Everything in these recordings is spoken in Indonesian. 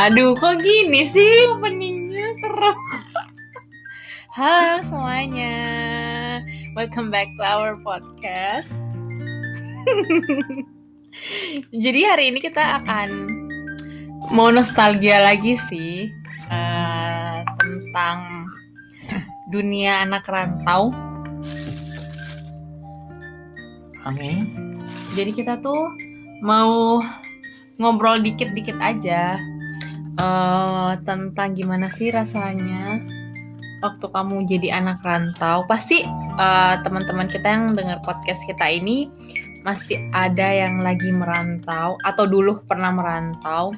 Aduh, kok gini sih openingnya serem. Halo semuanya, welcome back to our podcast. Jadi hari ini kita akan mau nostalgia lagi sih eh, tentang dunia anak rantau. Oke. Jadi kita tuh mau ngobrol dikit-dikit aja eh, tentang gimana sih rasanya waktu kamu jadi anak rantau. Pasti eh, teman-teman kita yang dengar podcast kita ini masih ada yang lagi merantau atau dulu pernah merantau.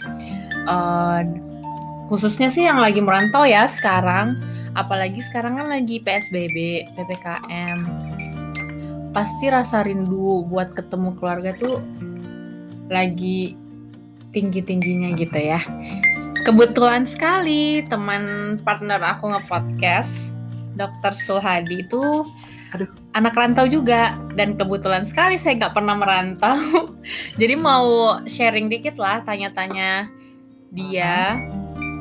Eh, khususnya sih yang lagi merantau ya sekarang. Apalagi sekarang kan lagi PSBB, PPKM. Pasti rasa rindu buat ketemu keluarga tuh lagi tinggi-tingginya gitu ya. Kebetulan sekali teman partner aku nge-podcast, Dr. Sulhadi itu Aduh. anak rantau juga dan kebetulan sekali saya nggak pernah merantau. Jadi mau sharing dikit lah, tanya-tanya dia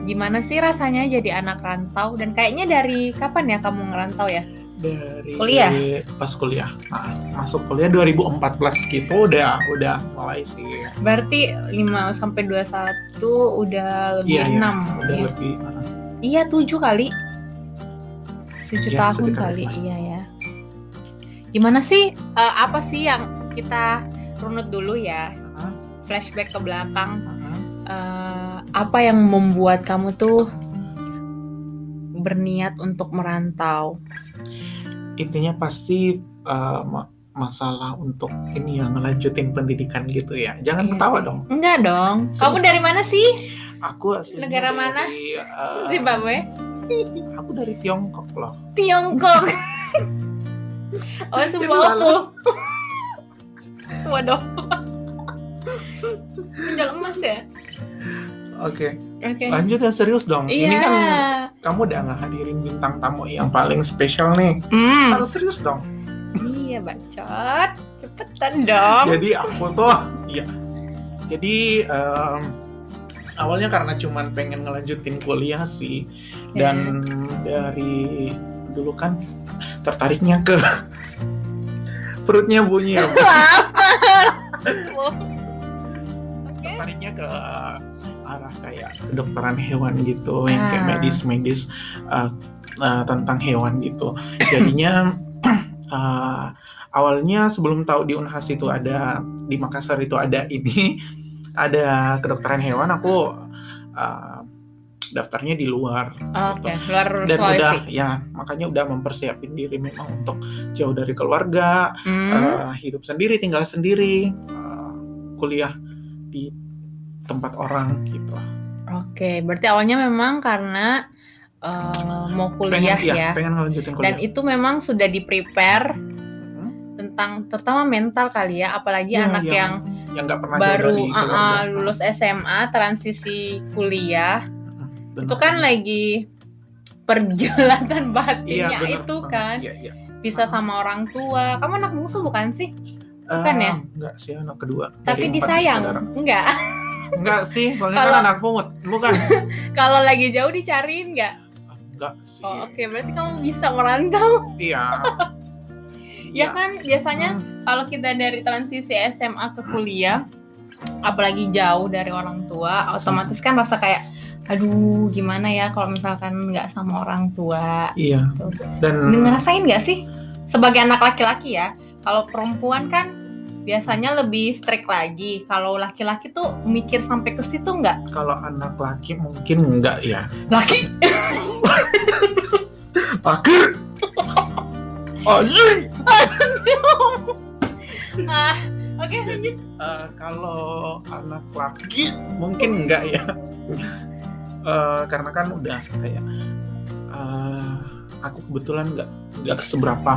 gimana sih rasanya jadi anak rantau dan kayaknya dari kapan ya kamu ngerantau ya? Dari Kuliah? pas kuliah. Nah, masuk kuliah 2014 gitu udah udah mulai sih. Berarti 5 sampai 21 udah lebih Iya, iya. 6 Udah ya. lebih uh, Iya, 7 kali. 7 Iya, tahun kali, itu. iya ya. Gimana sih eh, apa sih yang kita runut dulu ya? uh, Flashback ke belakang. uh, Eh, apa yang membuat kamu tuh berniat untuk merantau? intinya pasti uh, ma- masalah untuk ini ya ngelanjutin pendidikan gitu ya. Jangan Iya ketawa sih. dong. Enggak dong. Serius. Kamu dari mana sih? Aku aslinya Negara mana? dari, uh, Zimbabwe? Aku dari Tiongkok loh. Tiongkok. oh, opo. Waduh. Menjual emas ya? Oke, Oke. lanjut ya serius dong. Iya. Ini kan kamu udah ngehadirin bintang tamu yang paling spesial nih. Hmm. Harus serius dong. Iya, bacot. Cepetan dong. Jadi aku tuh, iya. Jadi em, awalnya karena cuman pengen ngelanjutin kuliah sih, dan dari dulu kan tertariknya ke perutnya bunyi. Lapar. Oke. tertariknya ke arah kayak kedokteran hewan gitu, yang kayak Ah. medis-medis uh, uh, tentang hewan gitu. Jadinya uh, awalnya sebelum tahu di Unhas itu ada di Makassar itu ada ini ada kedokteran hewan aku uh, daftarnya di luar Oke, luar dan Sulawesi. udah ya makanya udah mempersiapin diri memang untuk jauh dari keluarga Hmm. uh, hidup sendiri tinggal sendiri uh, kuliah di tempat orang gitu Oke, berarti awalnya memang karena eh, mau kuliah pengen, iya, ya. pengen ngelanjutin kuliah Dan itu memang sudah di prepare tentang terutama mental kali ya, apalagi Iya, anak yang yang yang nggak pernah baru uh, uh, lulus SMA, transisi kuliah, Bener. itu kan lagi perjalanan Iya, batinnya bener itu kan Iya, iya. bisa sama orang tua. Kamu anak bungsu bukan sih? Bukan Eh, ya? Enggak sih anak kedua. Tapi disayang, enggak? Enggak sih, soalnya Kalau- kan anak pungut. Bukan. Kalau lagi jauh dicariin enggak? Enggak sih. Oh, oke, berarti kamu bisa merantau. Iya. Ya kan biasanya Hmm, kalau kita dari transisi SMA ke kuliah, apalagi jauh dari orang tua, otomatis kan rasa kayak, aduh gimana ya kalau misalkan nggak sama orang tua. Iya. Tuh. Dan Ngerasain nggak sih sebagai anak laki-laki ya? Kalau perempuan kan biasanya lebih strict lagi. Kalau laki-laki tuh mikir sampai ke situ nggak? kalau anak laki mungkin enggak ya. Laki? Laki. Anjing. ah, oke lanjut. Eh, kalau anak laki mungkin enggak ya. Eh, karena kan udah kayak eh, aku kebetulan nggak nggak seberapa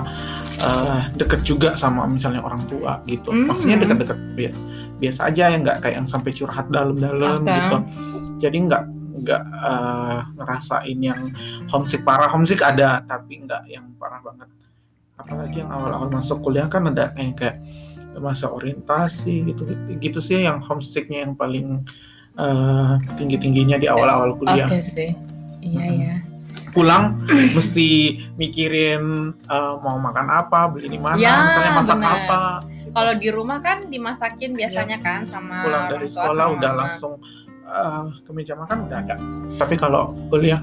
eh, deket juga sama misalnya orang tua gitu. Hmm. Maksudnya deket-deket bi- biasa aja yang nggak kayak yang sampai curhat dalam-dalam Oke. gitu. Jadi nggak nggak eh, ngerasain yang homesick parah homesick ada tapi nggak yang parah banget. Apalagi yang awal-awal masuk kuliah kan ada yang kayak masa orientasi gitu gitu, gitu sih yang homesicknya yang paling eh, tinggi-tingginya di awal-awal kuliah. Oke sih. Iya Mm-mm. ya. Pulang mesti mikirin eh, mau makan apa, beli di mana, Ya, misalnya masak bener. apa. Kalau di rumah kan dimasakin biasanya kan sama. Pulang dari sekolah udah mama. langsung eh, ke meja makan udah ada. Tapi kalau kuliah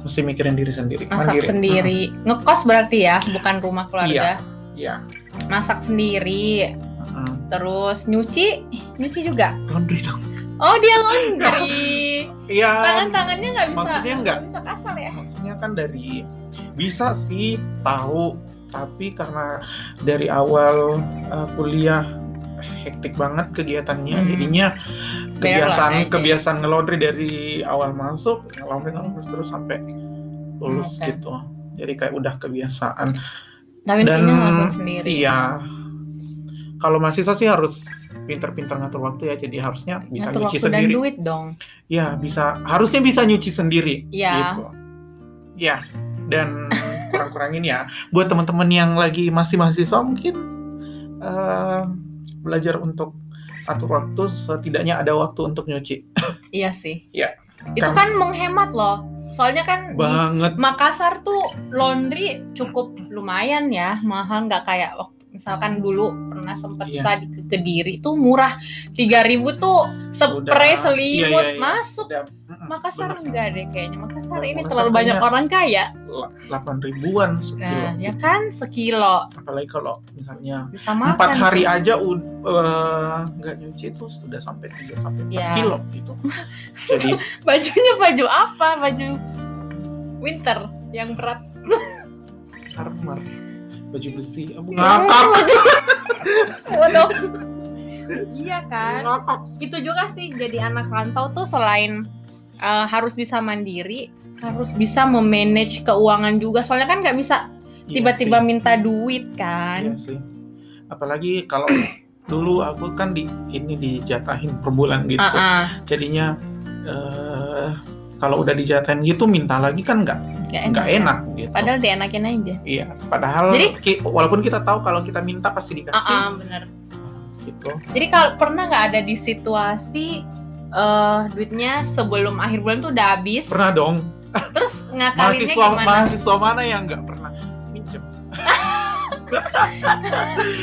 mesti mikirin diri sendiri, masak mandiri. sendiri. Ngekos berarti ya, bukan rumah keluarga. Iya. Masak sendiri, Mm-mm. terus nyuci, nyuci juga. Laundry dong. Oh dia laundry. Iya. Tangan-tangannya nggak bisa, maksudnya nggak. bisa kasar ya. maksudnya kan dari bisa sih tahu tapi karena dari awal uh, kuliah hektik banget kegiatannya Hmm. jadinya kebiasaan kebiasaan ngelondri dari awal masuk ngelondri ngelondri terus sampai lulus Oke. gitu jadi kayak udah kebiasaan Tapi Dan- iya kalau mahasiswa sih harus pinter-pinter ngatur waktu ya jadi harusnya bisa Ngatur nyuci waktu dan sendiri duit dong. ya bisa harusnya bisa nyuci sendiri Iya. gitu. Ya, dan kurang-kurangin ya. Buat teman-teman yang lagi masih mahasiswa mungkin eh, belajar untuk atur waktu setidaknya ada waktu untuk nyuci. Iya sih. Iya. Itu Kan- kan menghemat loh. Soalnya kan di Banget. Makassar tuh laundry cukup lumayan ya, mahal nggak kayak waktu misalkan dulu pernah sempet Iya. studi ke Kediri tuh murah 3000 tuh spray selimut Iya, iya, iya. masuk. Udah, Makassar bener. enggak deh kayaknya. Makassar ini Makassar terlalu banyak orang kaya. La- 8 ribuan sekilo. Nah, ya kan sekilo Apalagi kalau misalnya bisa makan. empat hari aja ud- eh, nggak nyuci itu sudah sampai 3 sampai 4 Ya. kilo gitu. Jadi Bajunya baju apa? Baju winter yang berat. armor baju besi abu Hmm, ngakak baju- Waduh. Iya kan? itu juga sih jadi anak rantau tuh selain uh, harus bisa mandiri harus bisa memanage keuangan juga soalnya kan nggak bisa Iya tiba-tiba sih. minta duit Iya kan sih. Apalagi kalau dulu aku kan di ini dijatahin per bulan gitu. Ah, ah. Jadinya eh kalau udah dijatahin gitu minta lagi kan nggak Nggak nggak ya. enak gitu. padahal dienakin aja Iya. Padahal Jadi- ki- walaupun kita tahu kalau kita minta pasti ah dikasih ah, bener gitu. jadi kalau pernah nggak ada di situasi eh duitnya sebelum akhir bulan tuh udah habis Pernah dong. terus ngakalinnya Mahasiswa gimana mahasiswa mana yang nggak pernah minjem?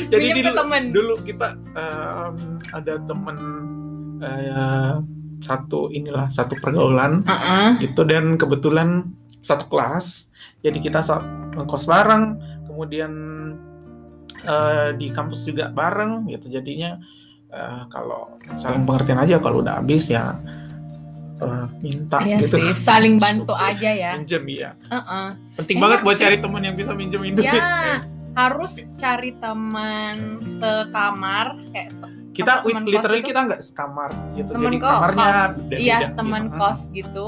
Jadi Minjem dulu, temen. dulu kita em, ada temen eh, satu inilah satu pergaulan Ah, ah. gitu dan kebetulan satu kelas jadi kita saat ngekos bareng kemudian eh, di kampus juga bareng gitu jadinya eh, kalau saling pengertian aja kalau udah habis ya eh, minta Iya gitu sih, saling bantu aja ya. minjem ya Heeh. penting Enak banget buat sih. cari temen yang bisa minjemin duit Ya. Harus cari teman sekamar kayak se- kita teman kos literally kita nggak sekamar gitu teman jadi kos, kamarnya kos. iya gitu. teman Mm. kos gitu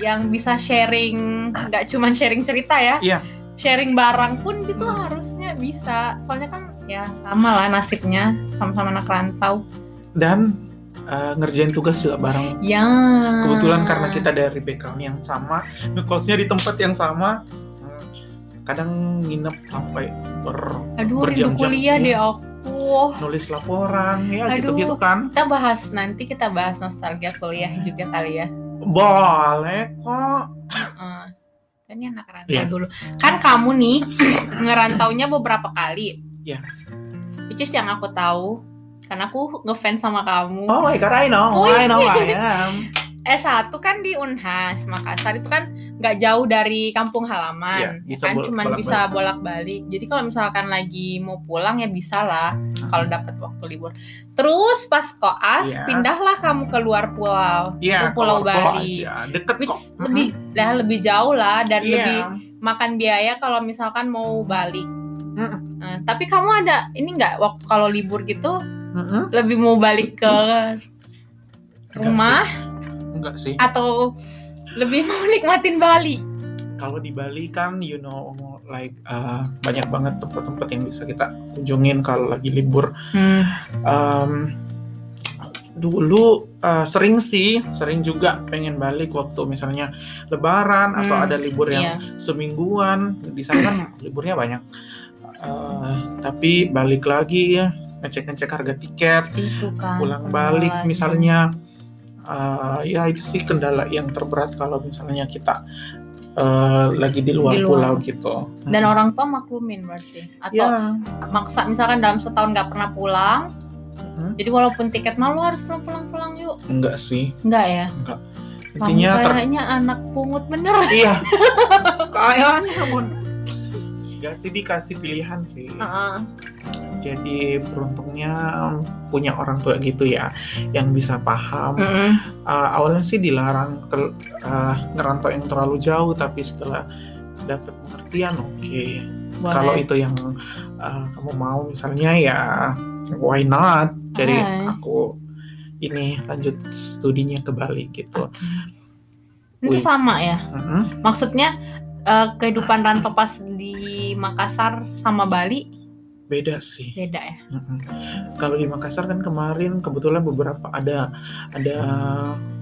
yang bisa sharing nggak cuman sharing cerita ya Iya. sharing barang pun Hmm. harusnya bisa soalnya kan ya sama lah nasibnya sama-sama anak rantau dan eh, ngerjain tugas juga bareng ya kebetulan karena kita dari background yang sama ngekosnya di tempat yang sama hmm, kadang nginep sampai ber aduh rindu kuliah iya. deh aku nulis laporan ya Aduh. gitu gitu kan kita bahas nanti kita bahas nostalgia kuliah juga kali ya boleh kok Heeh. kan ini anak rantau Iya. dulu kan kamu nih ngerantaunya beberapa kali Iya. which is yang aku tahu karena aku ngefans sama kamu oh my god I know Wih. I know I am S1 kan di Unhas Makassar. Itu kan nggak jauh dari kampung halaman. Iya, ya bisa kan cuman bisa bolak-balik. Jadi kalau misalkan lagi mau pulang ya bisa lah kalau dapat waktu libur. Terus pas koas Iya. pindahlah kamu ke luar pulau. Iya, Itu Pulau Bali. aja. deket which kok. lebih lah lebih jauh lah dan Iya. lebih makan biaya kalau misalkan mau balik. Mm-mm. Nah, tapi kamu ada ini nggak waktu kalau libur gitu? Mm-mm. lebih mau balik ke rumah enggak sih. Atau lebih mau nikmatin Bali? Kalau di Bali kan you know like uh, banyak banget tempat-tempat yang bisa kita kunjungin kalau lagi libur. Hmm. Em, dulu uh, sering sih sering juga pengen balik waktu misalnya lebaran atau Hmm, ada libur yang iya. semingguan. Di sana kan liburnya banyak. Eh, tapi balik lagi ya ngecek ngecek harga tiket itu kan pulang balik lagi. misalnya eh, ya itu sih kendala yang terberat kalau misalnya kita eh, lagi di luar, Di luar. pulau gitu. Dan Mm. orang tua maklumin berarti. Atau ya maksa misalkan dalam setahun nggak pernah pulang. Hmm. Jadi walaupun tiket malu harus pulang pulang pulang yuk. enggak sih. Enggak ya? Intinya Kamu ter- kayaknya anak pungut bener. iya. Kayaknya bun. Ya sih dikasih pilihan sih. Heeh. Jadi beruntungnya punya orang tua gitu ya yang bisa paham. Mm-mm. Uh, awalnya sih dilarang ke, uh, ngerantau yang terlalu jauh tapi setelah dapat pengertian oke. Boleh. Kalau itu yang uh, kamu mau misalnya ya why not? Jadi Hai. aku ini lanjut studinya ke Bali gitu. Itu Wih. sama ya? Mm-mm. Maksudnya eh, kehidupan rantau pas di Makassar sama Bali Beda sih. beda ya? Kalau di Makassar kan kemarin kebetulan beberapa ada ada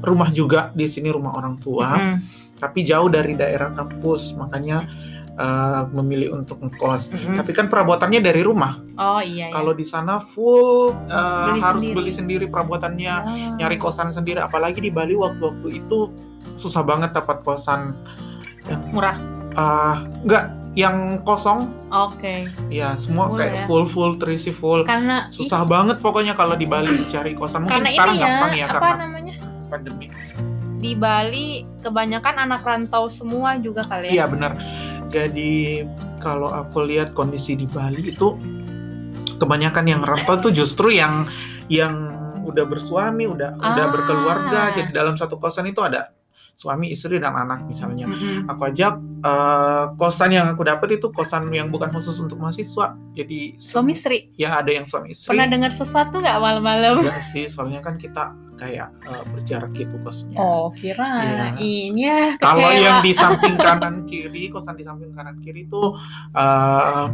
rumah juga di sini rumah orang tua, Mm. tapi jauh dari daerah kampus makanya uh, memilih untuk ngekos. Mm-mm. Tapi kan perabotannya dari rumah. Oh iya ya. Kalau di sana full uh, Beli harus sendiri. beli sendiri perabotannya, Ah. nyari kosan sendiri. Apalagi di Bali waktu-waktu itu susah banget dapat kosan. murah. Uh, enggak yang kosong Oke. ya semua Full kayak ya. full full terisi full. Karena susah banget pokoknya kalau di Bali cari kosan mungkin karena sekarang ini ya, gampang ya apa karena namanya? pandemi Di Bali kebanyakan anak rantau semua juga kali iya ya. benar jadi kalau aku lihat kondisi di Bali itu kebanyakan yang rantau tuh justru yang yang udah bersuami udah udah Ah. berkeluarga jadi dalam satu kosan itu ada suami istri dan anak misalnya Mm-mm. aku ajak eh, kosan yang aku dapat itu kosan yang bukan khusus untuk mahasiswa jadi Suami istri. ya ada yang suami istri Pernah dengar sesuatu nggak malam-malam? enggak sih soalnya kan kita kayak eh, berjarak gitu kosnya Oh, kirain ya. Kalau yang di samping kanan kiri, kosan di samping kanan kiri itu eh,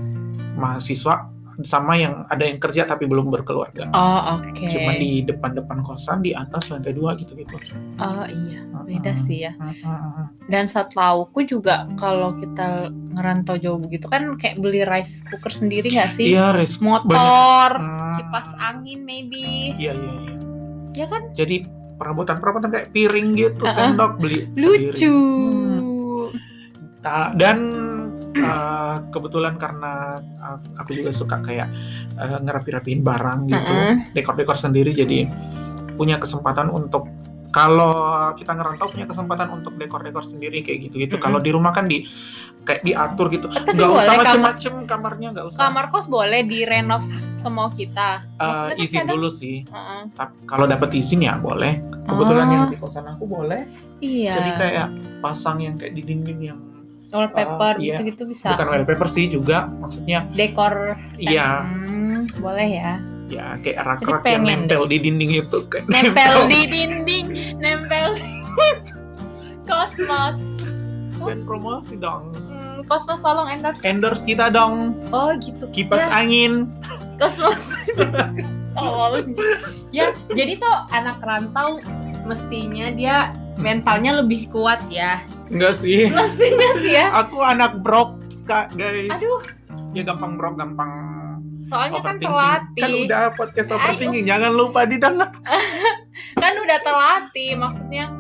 mahasiswa sama yang ada yang kerja tapi belum berkeluarga. Oh, oke. Cuma di depan-depan kosan di atas lantai dua gitu-gitu. Oh, iya. Beda Mm-mm. sih ya. Mm-mm. Dan setauku juga kalau kita ngerantau jauh begitu kan kayak beli rice cooker sendiri nggak sih? Iya, res. Motor, Hmm, kipas angin maybe. Iya, iya, iya. Ya kan? Jadi perabotan-perabotan kayak piring gitu, sendok beli Lucu. sendiri. Ta- Dan eh, kebetulan karena eh, aku juga suka kayak eh, ngerapi-rapiin barang gitu. Dekor-dekor sendiri jadi punya kesempatan untuk kalau kita ngerantau punya kesempatan untuk dekor-dekor sendiri kayak gitu-gitu. Kalau di rumah kan di kayak diatur gitu. Oh, tapi Nggak usah boleh macem-macem kamarnya nggak usah. kamar kos boleh direnov semua kita. Maksudnya kan izin kadang- dulu sih. Heeh. Tapi kalau dapat izin ya boleh. Kebetulan Oh. yang di kosan aku boleh. Iya. Jadi kayak pasang yang kayak di dinding yang wallpaper Ah, iya. gitu-gitu bisa. bukan wallpaper sih juga. Maksudnya Dekor. iya Hmm, boleh ya. ya kayak rak-rak yang nempel di dinding itu kayak Nempel di dinding, nempel Kosmos. Dan promosi dong. Hmm, Kosmos tolong endorse. Endorse kita dong. Oh gitu. Kipas Ya, angin. Kosmos. Tolong. ya, jadi tuh anak rantau mestinya dia mentalnya lebih kuat ya. Enggak sih. Mestinya sih ya. Aku anak brok, Kak, guys. Aduh, Ya gampang brok, gampang soalnya kan terlatih. Kan udah podcast Ay, overthinking, ups. jangan lupa didengar. kan udah terlatih maksudnya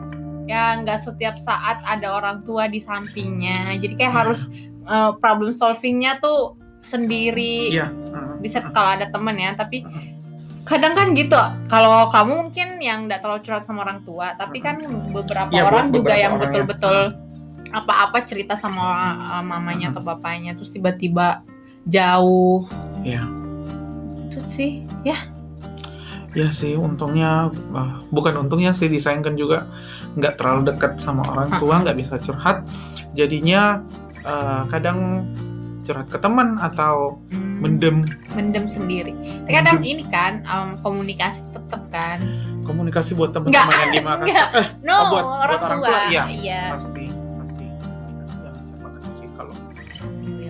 ya nggak setiap saat ada orang tua di sampingnya jadi kayak Iya. harus uh, problem solvingnya tuh sendiri Iya. Heeh. bisa kalau ada temen ya tapi Heeh. Kadang kan gitu kalau kamu mungkin yang nggak terlalu curhat sama orang tua tapi kan beberapa Iya, orang buat juga beberapa yang ya. betul-betul apa-apa cerita sama uh, mamanya atau bapaknya terus tiba-tiba jauh Iya. itu sih ya Ya sih, untungnya bukan untungnya sih disayangkan juga nggak terlalu dekat sama orang tua, nggak bisa curhat. Jadinya eh, kadang curhat ke teman atau hmm, mendem mendem sendiri. Tapi kadang ini kan um, komunikasi tetap kan. komunikasi buat teman-teman yang di Makassar. Eh, No, Oh, buat- orang, buat orang tua. tua, iya. Iya. pasti pasti sih kalau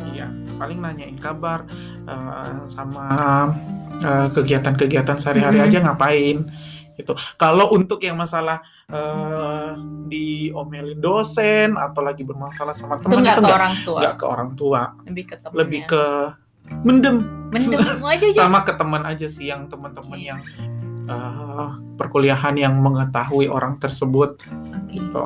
Iya, paling nanyain kabar eh, sama eh, kegiatan-kegiatan sehari-hari Mhm. aja ngapain gitu. Kalau untuk yang masalah eh, diomelin dosen atau lagi bermasalah sama Itu teman nggak itu ke nggak orang tua, nggak ke orang tua, lebih ke temennya. lebih ke mendem mendem aja aja. sama ke teman aja sih yang teman-teman Oke. yang eh, perkuliahan yang mengetahui orang tersebut Oke. gitu.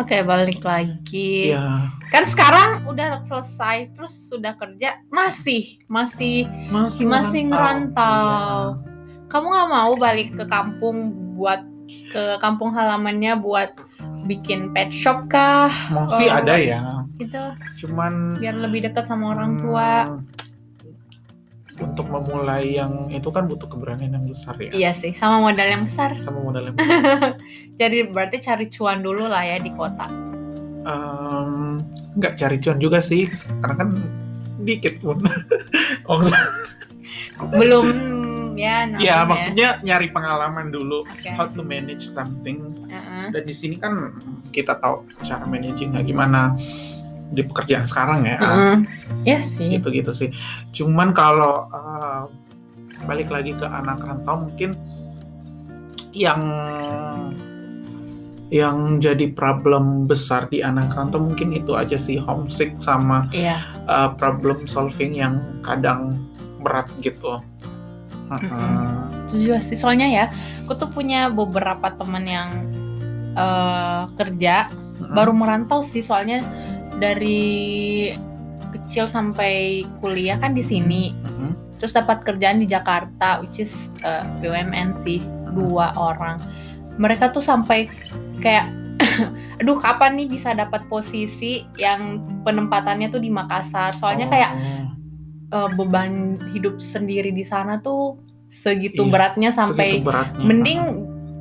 Oke, balik lagi. Ya, Kan sekarang udah selesai, terus sudah kerja, masih masih masih masih ngerantau. Iya. Kamu nggak mau balik ke kampung buat ke kampung halamannya buat bikin pet shop kah? Masih Oh. ada ya, Gitu, cuman biar lebih dekat sama orang tua. hmm, untuk memulai yang itu kan butuh keberanian yang besar ya. Iya sih, sama modal yang besar. Sama modal yang besar. Jadi berarti cari cuan dulu lah ya di kota. Em, nggak cari cuan juga sih, karena kan dikit pun. Belum ya ya maksudnya nyari pengalaman dulu Oke. how to manage something. Heeh. Dan di sini kan kita tahu cara managingnya gimana di pekerjaan sekarang ya. Heeh. Ya sih. Gitu-gitu sih. Cuman kalau eh, balik lagi ke anak rantau mungkin yang yang jadi problem besar di anak rantau mungkin itu aja sih homesick sama Iya. uh, problem solving yang kadang berat gitu. Juga sih soalnya ya, aku tuh punya beberapa teman yang eh, kerja Mm-mm. baru merantau sih soalnya dari kecil sampai kuliah kan di sini. Mm-mm. terus dapat kerjaan di Jakarta which is eh, BUMN sih dua orang. Mereka tuh sampai kayak aduh kapan nih bisa dapat posisi yang penempatannya tuh di Makassar? Soalnya kayak Eh, beban hidup sendiri di sana tuh segitu Iya, beratnya sampai segitu beratnya. mending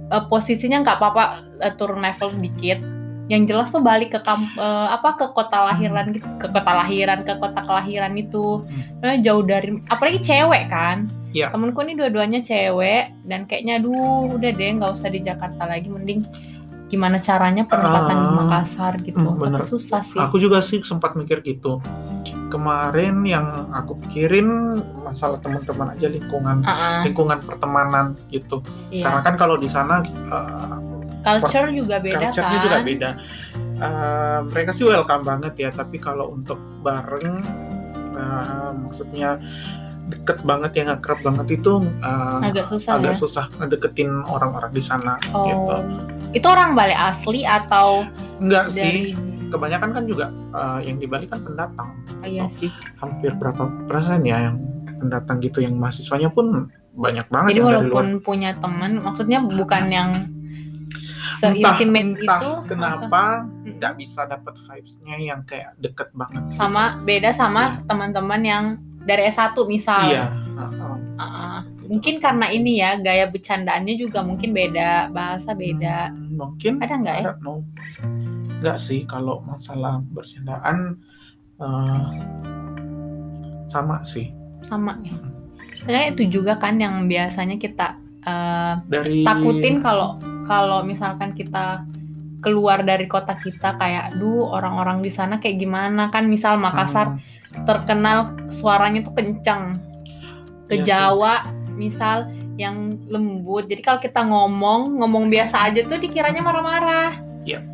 eh, posisinya nggak apa-apa eh, turun level sedikit yang jelas tuh balik ke kamp eh, apa ke kota lahiran gitu ke kota lahiran ke kota kelahiran itu Soalnya jauh dari apalagi cewek kan Iya. temenku nih dua-duanya cewek dan kayaknya aduh udah deh nggak usah di Jakarta lagi mending gimana caranya penempatan di Ah, Makassar gitu hmm, bener. tapi susah sih Aku juga sih sempat mikir gitu. Kemarin yang aku pikirin masalah teman-teman aja lingkungan Ah, ah, lingkungan pertemanan gitu. iya. Karena kan kalau di sana uh, culture juga beda culture-nya kan juga beda. Uh, mereka sih welcome banget ya, tapi kalau untuk bareng, uh, maksudnya deket banget yang akrab banget itu uh, agak susah agak ya susah ngedeketin orang-orang di sana. oh Gitu. itu orang Bali asli atau Enggak dari sih, kebanyakan kan juga uh, yang di Bali kan pendatang. oh, iya sih Hampir berapa persen ya yang pendatang gitu, yang mahasiswanya pun banyak banget Jadi yang dari walaupun luar. punya teman, maksudnya bukan yang se-intimate entah itu kenapa nggak bisa dapet vibes-nya yang kayak deket banget. gitu. sama beda sama teman-teman yang dari S1 misal. Iya. uh-uh. Uh-uh. Mungkin karena ini ya gaya bercandaannya juga mungkin beda, bahasa beda. Hmm, mungkin Ada nggak ya? Don't know. Nggak sih kalau masalah bercandaan eh, sama sih Sama ya. Soalnya itu juga kan yang biasanya kita uh, dari takutin kalau kalau misalkan kita keluar dari kota kita kayak duh orang-orang di sana kayak gimana kan misal Makassar Hmm, terkenal suaranya tuh kencang ke Iya sih. Jawa misal yang lembut jadi kalau kita ngomong ngomong biasa aja tuh dikiranya marah-marah Iya.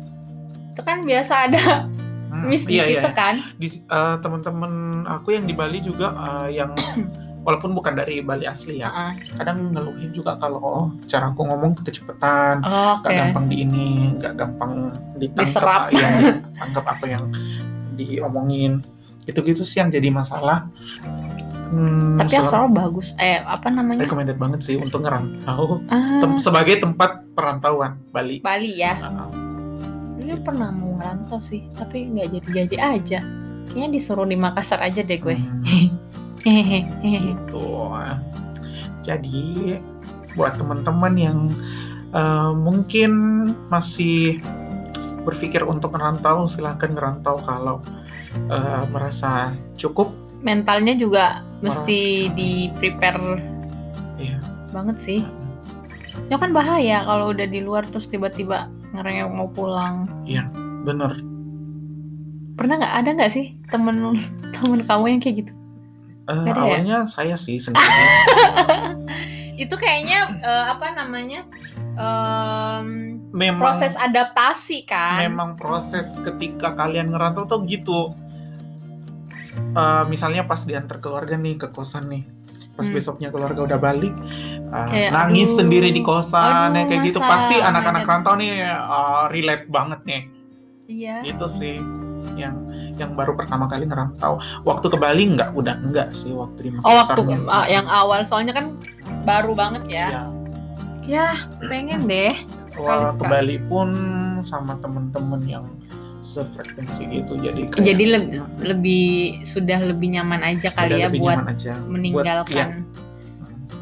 Itu kan biasa ada hmm, miss di iya, iya. situ kan? Di, eh, teman-teman aku yang di Bali juga eh, yang walaupun bukan dari Bali asli ya Heeh. kadang ngeluhin juga kalau cara aku ngomong tuh kecepatan Oh, oke. gampang di ini nggak gampang ditangkap yang ditangkap apa yang diomongin. Itu gitu sih yang jadi masalah. Hmm, tapi all bagus eh apa namanya? Recommended banget sih untuk ngerantau. Ah, Tem- sebagai tempat perantauan Bali. Bali ya Dulu pernah mau ngerantau sih tapi nggak jadi-jadi aja kayaknya disuruh di Makassar aja deh gue hmm, gitu. Jadi buat teman-teman yang eh, mungkin masih berpikir untuk ngerantau, silahkan ngerantau kalau eh, merasa cukup. mentalnya juga mesti di prepare Iya. banget sih ya kan bahaya kalau udah di luar terus tiba-tiba ngerengek mau pulang Bener. pernah nggak ada nggak sih temen temen kamu yang kayak gitu Nggak ada ya? awalnya saya sih sendiri. itu kayaknya eh, apa namanya em, memang proses adaptasi kan memang proses ketika kalian ngerantau tuh gitu. Eh, misalnya pas diantar keluarga nih ke kosan nih, pas Hmm. besoknya keluarga udah balik uh, Kayak, nangis aduh. sendiri di kosan Aduh, ya kayak gitu pasti anak-anak Anak- rantau nih uh, relate banget nih Iya. itu sih yang yang baru pertama kali ngerantau waktu ke Bali nggak udah enggak sih waktu di Oh waktu ah, yang awal soalnya kan baru banget ya. ya Ya pengen deh sekali Wah, ke sekali. Bali pun sama temen-temen yang sefrekuensi gitu jadi kayak Jadi lebih lebih sudah lebih nyaman aja kali ya buat aja. Buat- meninggalkan.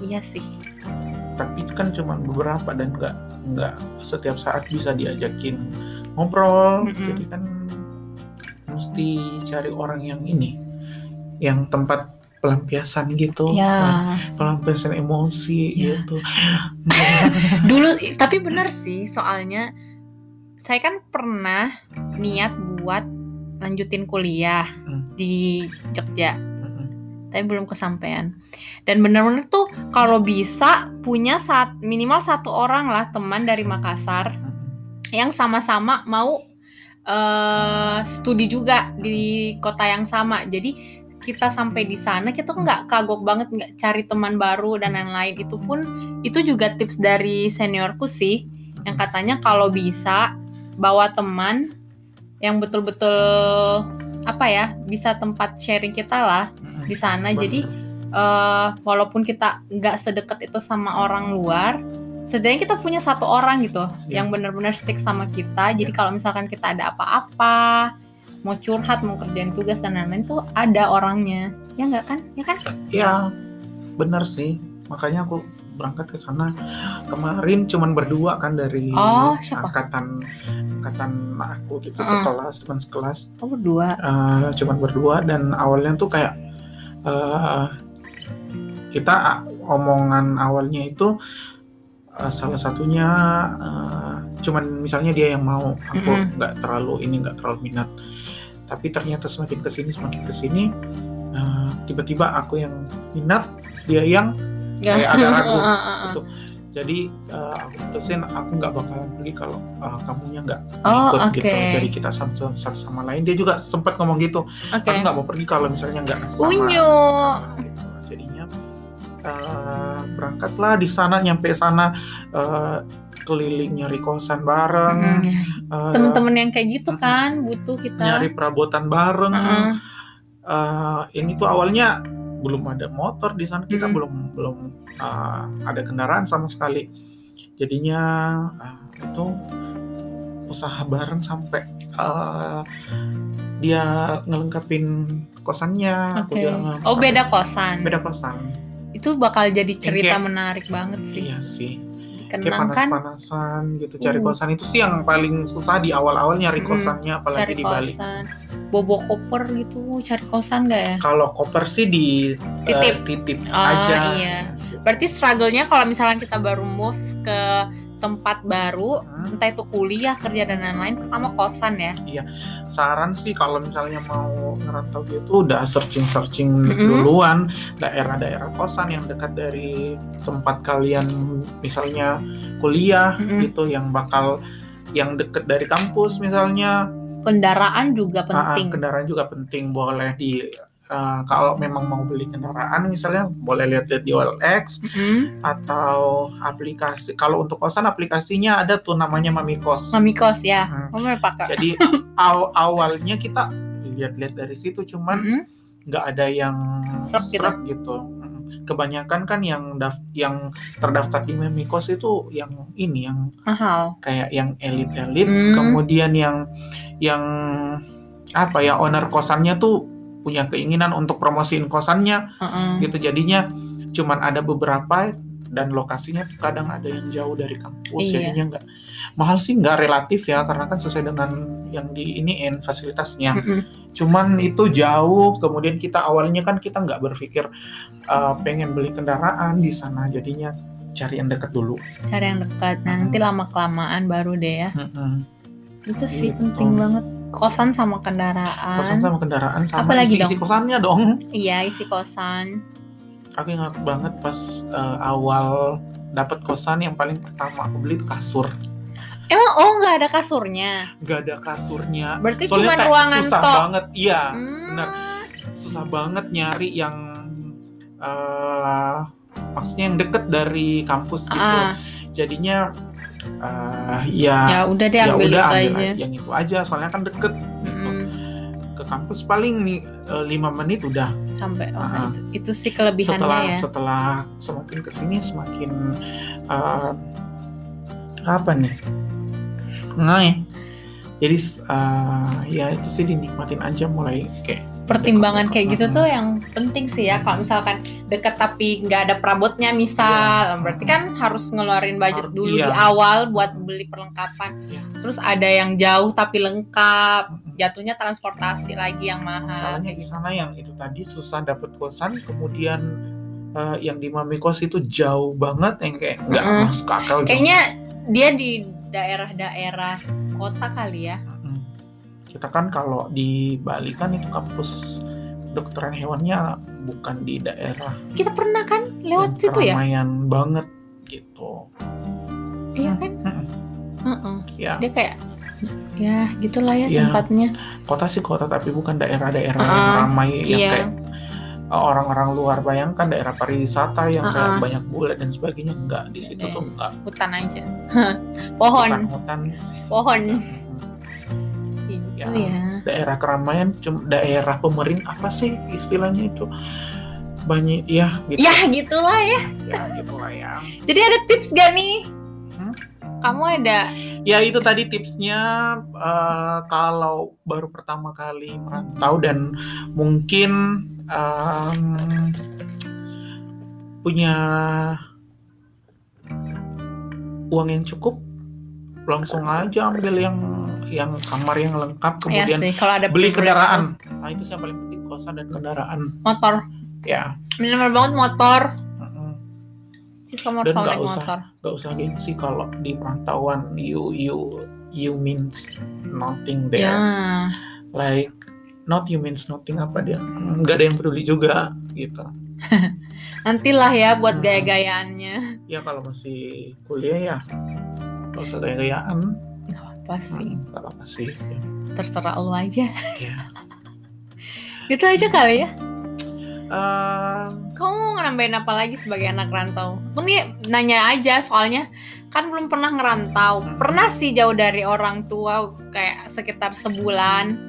iya. sih. tapi itu kan cuma beberapa dan nggak nggak setiap saat bisa diajakin ngobrol Mm-mm. jadi kan mesti cari orang yang ini yang tempat pelampiasan gitu Ya. pelampiasan emosi Ya. gitu Dulu tapi bener sih soalnya saya kan pernah niat buat lanjutin kuliah Hmm. di Jogja. Mm-mm. tapi belum kesampaian. Dan benar-benar tuh kalau bisa punya saat minimal satu orang lah teman dari Makassar Mm-mm. yang sama-sama mau eh, studi juga di kota yang sama. Jadi kita sampai di sana kita tuh nggak kagok banget nggak cari teman baru dan lain-lain itu pun itu juga tips dari seniorku sih yang katanya kalau bisa bawa teman yang betul-betul apa ya bisa tempat sharing kita lah di sana. Bener. jadi eh, walaupun kita nggak sedekat itu sama orang luar setidaknya kita punya satu orang gitu Iya. yang benar-benar stick sama kita. Jadi Iya. kalau misalkan kita ada apa-apa mau curhat mau kerjain tugas dan lain-lain tuh ada orangnya. Ya nggak kan? Ya kan? Ya benar sih. Makanya aku berangkat ke sana kemarin cuman berdua kan dari Oh, siapa? angkatan angkatan aku gitu Heeh. sekelas teman sekelas oh berdua Eh, cuman berdua dan awalnya tuh kayak eh, kita omongan awalnya itu eh, salah satunya eh, cuman misalnya dia yang mau aku nggak terlalu ini nggak terlalu minat tapi ternyata semakin ke sini semakin ke sini eh, tiba-tiba aku yang minat dia yang Nggak. kayak ada ragu. Heeh, heeh. gitu. Jadi eh, aku putusin aku nggak bakalan pergi kalau eh, kamunya nggak Oh, ikut oke. gitu jadi kita satu, satu sama lain. Dia juga sempat ngomong gitu. Oke. Aku nggak mau pergi kalau misalnya nggak sama. Unyu. Gitu. jadinya eh, berangkatlah di sana nyampe sana eh, keliling nyari kosan bareng Mm, eh, temen-temen yang kayak gitu kan butuh kita. Nyari perabotan bareng. Heeh. Eh, ini tuh awalnya belum ada motor di sana kita Mm. belum belum eh, ada kendaraan sama sekali jadinya eh, itu usaha bareng sampai eh, dia ngelengkapin kosannya aku Oke. juga nge- Oh beda kosan. beda kosan Itu bakal jadi cerita kayak- menarik banget sih. iya sih kayak Kenang kan panas-panasan gitu cari Uh. kosan itu sih yang paling susah di awal-awal nyari Mm. kosannya apalagi cari di Bali kosan. Bobo koper gitu cari kosan gak ya? kalau koper sih di eh, Titip. titip Oh, aja iya. Berarti struggle-nya kalau misalnya kita baru move ke tempat baru, Hmm. entah itu kuliah, kerja dan lain-lain, pertama kosan ya. saran sih kalau misalnya mau ngerantau gitu udah searching-searching Mm-mm. duluan daerah-daerah kosan yang dekat dari tempat kalian misalnya kuliah Mm-mm. gitu yang bakal yang deket dari kampus misalnya Kendaraan juga Ah, ah, penting. kendaraan juga penting boleh di eh, kalau memang mau beli kendaraan misalnya boleh lihat-lihat di OLX Mm-mm. atau aplikasi kalau untuk kosan aplikasinya ada tuh namanya Mamikos Mami kos ya. Hmm. Kamu pakai. jadi aw- awalnya kita lihat-lihat dari situ cuman Mm-mm. nggak ada yang Srek gitu. srek gitu. Mm. Kebanyakan kan yang daf- yang terdaftar di Memikos itu yang ini yang Mahal. kayak yang elit-elit, Hmm. kemudian yang yang apa ya owner kosannya tuh punya keinginan untuk promosiin kosannya Heeh. gitu jadinya cuman ada beberapa dan lokasinya kadang ada yang jauh dari kampus Iya. jadinya nggak mahal sih nggak relatif ya karena kan sesuai dengan yang di iniin fasilitasnya Mm-mm. cuman itu jauh kemudian kita awalnya kan kita nggak berpikir uh, pengen beli kendaraan di sana jadinya cari yang dekat dulu Cari yang dekat. Nah, nanti lama kelamaan baru deh ya. Mm-mm. Itu sih Gitu. penting banget. Kosan sama kendaraan. kosan sama kendaraan sama Apa lagi isi, isi dong? kosannya dong Iya, isi kosan. aku ingat banget pas uh, awal dapat kosan yang paling pertama aku beli itu kasur Emang oh nggak ada kasurnya? nggak ada kasurnya Berarti soalnya cuma ruangan susah tok. banget iya Hmm. benar. susah banget nyari yang eh maksudnya yang deket dari kampus gitu. Ah, Jadinya eh, ya ya udah deh ya ambil udah itu ambil aja. yang itu aja soalnya kan deket gitu. Ke kampus paling nih eh, lima menit udah. sampai oh, Ah. itu, itu sih kelebihannya setelah ya. setelah semakin ke sini semakin eh, apa nih nah ya jadi eh, ya itu sih dinikmatin aja mulai kayak Pertimbangan kayak gitu tuh yang penting sih ya. Kalau misalkan deket tapi nggak ada perabotnya misal, Iya. berarti kan harus ngeluarin budget Har- dulu iya. di awal buat beli perlengkapan. Iya. Terus ada yang jauh tapi lengkap, Mm-mm. jatuhnya transportasi lagi yang mahal. Kayak di gitu. sana yang itu tadi susah dapet kosan, kemudian eh, yang di Mami Kos itu jauh banget yang kayak nggak Mm-mm. masuk akal. jauh. Kayaknya dia di daerah-daerah kota kali ya. Kita kan kalau di Bali kan itu kampus kedokteran hewannya bukan di daerah Kita pernah kan lewat situ ya? keramaian banget gitu. Iya kan? Mm-mm. Heeh. Ya Dia kayak ya gitulah ya Iya. tempatnya. kota sih kota tapi bukan daerah-daerah yang Ah, ramai yang iya. kayak uh, orang-orang luar bayangkan daerah pariwisata yang Ah, ah. kayak banyak bule dan sebagainya enggak di situ Iya. tuh enggak Hutan aja. Pohon, hutan sih. pohon. Mm, Gitu Ya. ya. daerah keramaian cuma daerah pemerintah apa sih istilahnya itu banyak ya gitu Ya gitulah ya. ya gitu lah ya Jadi ada tips gak nih? Hmm? Kamu ada ya itu tadi tipsnya uh, kalau baru pertama kali merantau dan mungkin um, punya uang yang cukup langsung aja ambil yang yang kamar yang lengkap ya kemudian sih kalau ada beli privilege kendaraan nah itu sih yang paling penting kosan dan kendaraan motor. ya Minimal banget motor. mm-mm. Sis kamu harus Dan naik usah. motor. gak usah gengsi kalau di perantauan you you you means nothing there Ya. like not you means nothing apa dia nggak ada yang peduli juga gitu Nantilah ya buat Hmm. gaya-gayaannya. ya kalau masih kuliah ya gak usah gaya-gayaan Gak apa sih. Hmm, gak apa sih. Terserah lu aja. Ya. Gitu aja kali ya. Ehm, Kamu mau ngerambain apa lagi sebagai anak rantau? Nih nanya aja soalnya kan belum pernah ngerantau. Hmm. Pernah sih jauh dari orang tua kayak sekitar sebulan.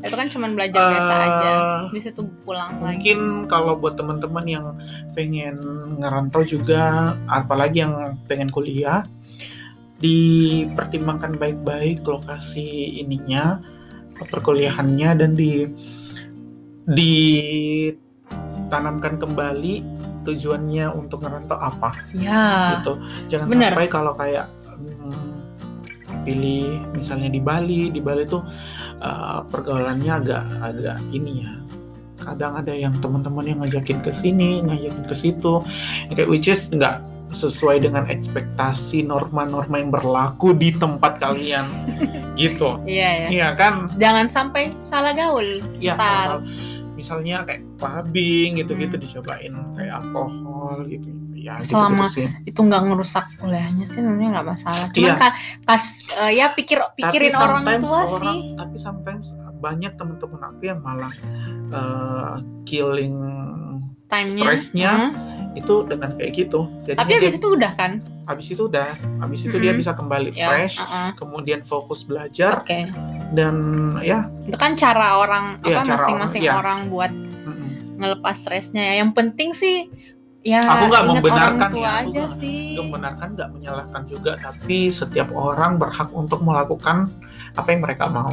Itu kan cuma belajar biasa Eh, aja. Habis itu pulang lagi. mungkin kalau buat teman-teman yang pengen ngerantau juga apalagi yang pengen kuliah dipertimbangkan baik-baik lokasi ininya perkuliahannya dan di ditanamkan kembali tujuannya untuk ngerantau apa Ya. gitu jangan benar. sampai kalau kayak hmm, pilih misalnya di Bali di Bali tuh uh, pergaulannya agak agak ini ya kadang ada yang teman-teman yang ngajakin ke sini ngajakin ke situ kayak which is nggak sesuai dengan ekspektasi norma-norma yang berlaku di tempat kalian gitu Iya ya. iya kan Jangan sampai salah gaul. ya Ntar. sama- misalnya kayak clubbing gitu-gitu Hmm. dicobain kayak alkohol gitu ya Selama- gitu-gitu sih Itu nggak ngerusak kuliahnya sih sebenarnya nggak masalah. Cuma Iya. pas eh, ya pikir pikirin tapi orang tua orang- sih. tapi sometimes banyak teman-teman aku yang malah uh, killing Time-nya. stresnya Hmm. Itu dengan kayak gitu jadi Tapi habis itu udah kan? habis itu udah habis itu dia Mm-mm. bisa kembali Ya. fresh uh-uh. kemudian fokus belajar Oke. dan ya Itu kan cara orang Iya, apa masing-masing orang, iya. orang buat mm-mm. ngelepas stresnya ya. Yang penting sih ya Aku nggak membenarkan ya, aku aja sih. nggak membenarkan nggak menyalahkan juga tapi setiap orang berhak untuk melakukan apa yang mereka mau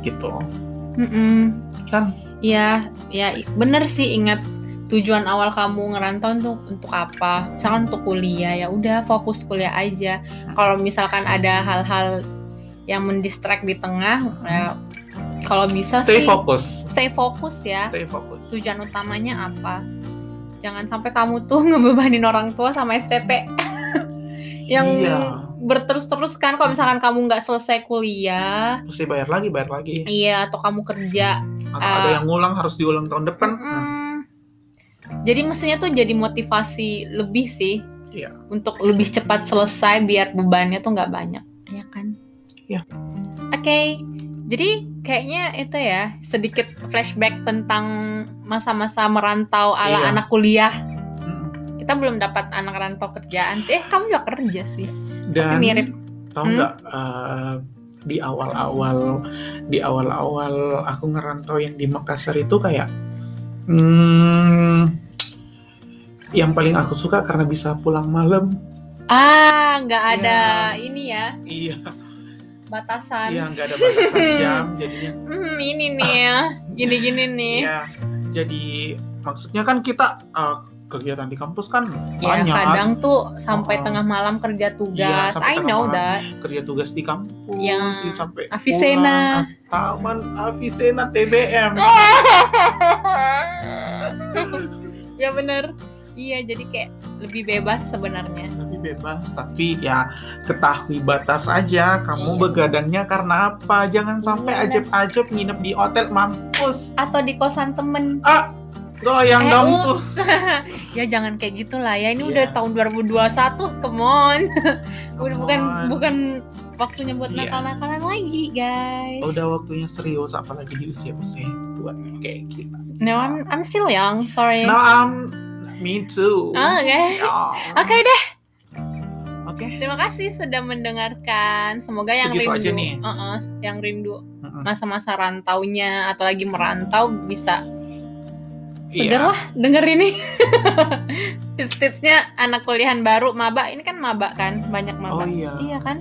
gitu Mm-mm. kan Ya, ya i- bener sih ingat tujuan awal kamu ngerantau untuk untuk apa? Misalkan untuk kuliah ya udah fokus kuliah aja. Kalau misalkan ada hal-hal yang mendistract di tengah, ya kalau bisa stay sih fokus stay fokus ya. stay fokus Tujuan utamanya apa? Jangan sampai kamu tuh ngebebanin orang tua sama SPP yang Iya. berterus-terus kan kalau misalkan kamu nggak selesai kuliah, mesti bayar lagi bayar lagi iya atau kamu kerja atau Ah. ada yang ngulang harus diulang tahun depan Hmm, Mm-mm. Jadi mestinya tuh jadi motivasi lebih sih Iya. untuk lebih cepat selesai biar bebannya tuh nggak banyak, ya kan? Iya. Oke, jadi kayaknya itu ya sedikit flashback tentang masa-masa merantau ala Iya. anak kuliah. Mm. Kita belum dapat anak rantau kerjaan sih. Eh, kamu juga kerja sih. Dan mirip. tahu Hmm? nggak eh, di awal-awal di awal-awal aku ngerantau yang di Makassar itu kayak hmm, yang paling aku suka karena bisa pulang malam. Ah, nggak ada Iya. ini ya Iya, batasan. iya nggak ada batasan jam jadinya. Hmm, ini nih ya, gini-gini nih. Iya, jadi maksudnya kan kita eh, kegiatan di kampus kan Ya banyak kadang tuh sampai Oh. tengah malam kerja Iya, tugas. sampai I know malam. that. kerja tugas di kampus Yang sih sampai Avicenna. Taman Avicenna TBM. ya bener. Iya, jadi kayak lebih bebas sebenarnya. lebih bebas tapi ya ketahui batas aja kamu Iya. begadangnya karena apa jangan sampai Iya. ajeb-ajeb nginep di hotel mampus Atau di kosan temen. ah goyang Eh, dong tuh ya jangan kayak gitulah ya. Ini Iya. udah tahun 2021, come on. Come bukan on. bukan waktunya buat Iya. nakal-nakalan lagi, guys. udah waktunya serius apalagi di usia-usia tua kayak kita No, I'm I'm still young. Sorry. now I'm me too Oh, Oke. Ya. Oke deh. oke Terima kasih sudah mendengarkan. Semoga yang Segitu rindu, aja nih. Uh-uh, yang rindu Mm-mm. masa-masa rantaunya atau lagi merantau bisa Iya. seger lah denger ini. Tips-tipsnya anak kuliahan baru maba ini kan maba kan banyak oh maba. iya Iya kan?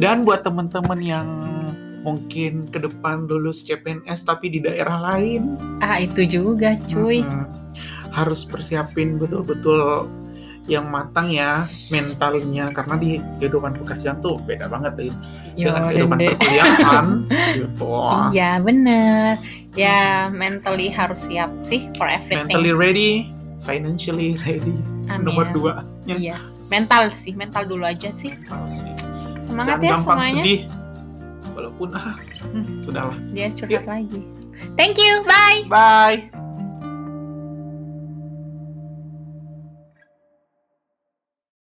Dan buat temen-temen yang mungkin ke depan lulus CPNS tapi di daerah lain Ah itu juga cuy. Mm-mm. harus persiapin betul-betul yang matang ya mentalnya karena di kehidupan pekerjaan tuh beda banget deh Yo, dengan kehidupan dende. perkuliahan gitu Iya bener. Ya mentally harus siap sih for everything. mentally ready financially ready Amin. nomor dua Iya. Mental sih, mental dulu aja sih. mental sih. Semangat jangan ya gampang semuanya. sedih walaupun ah hmm, sudahlah Dia curhat lagi. Thank you. Bye. bye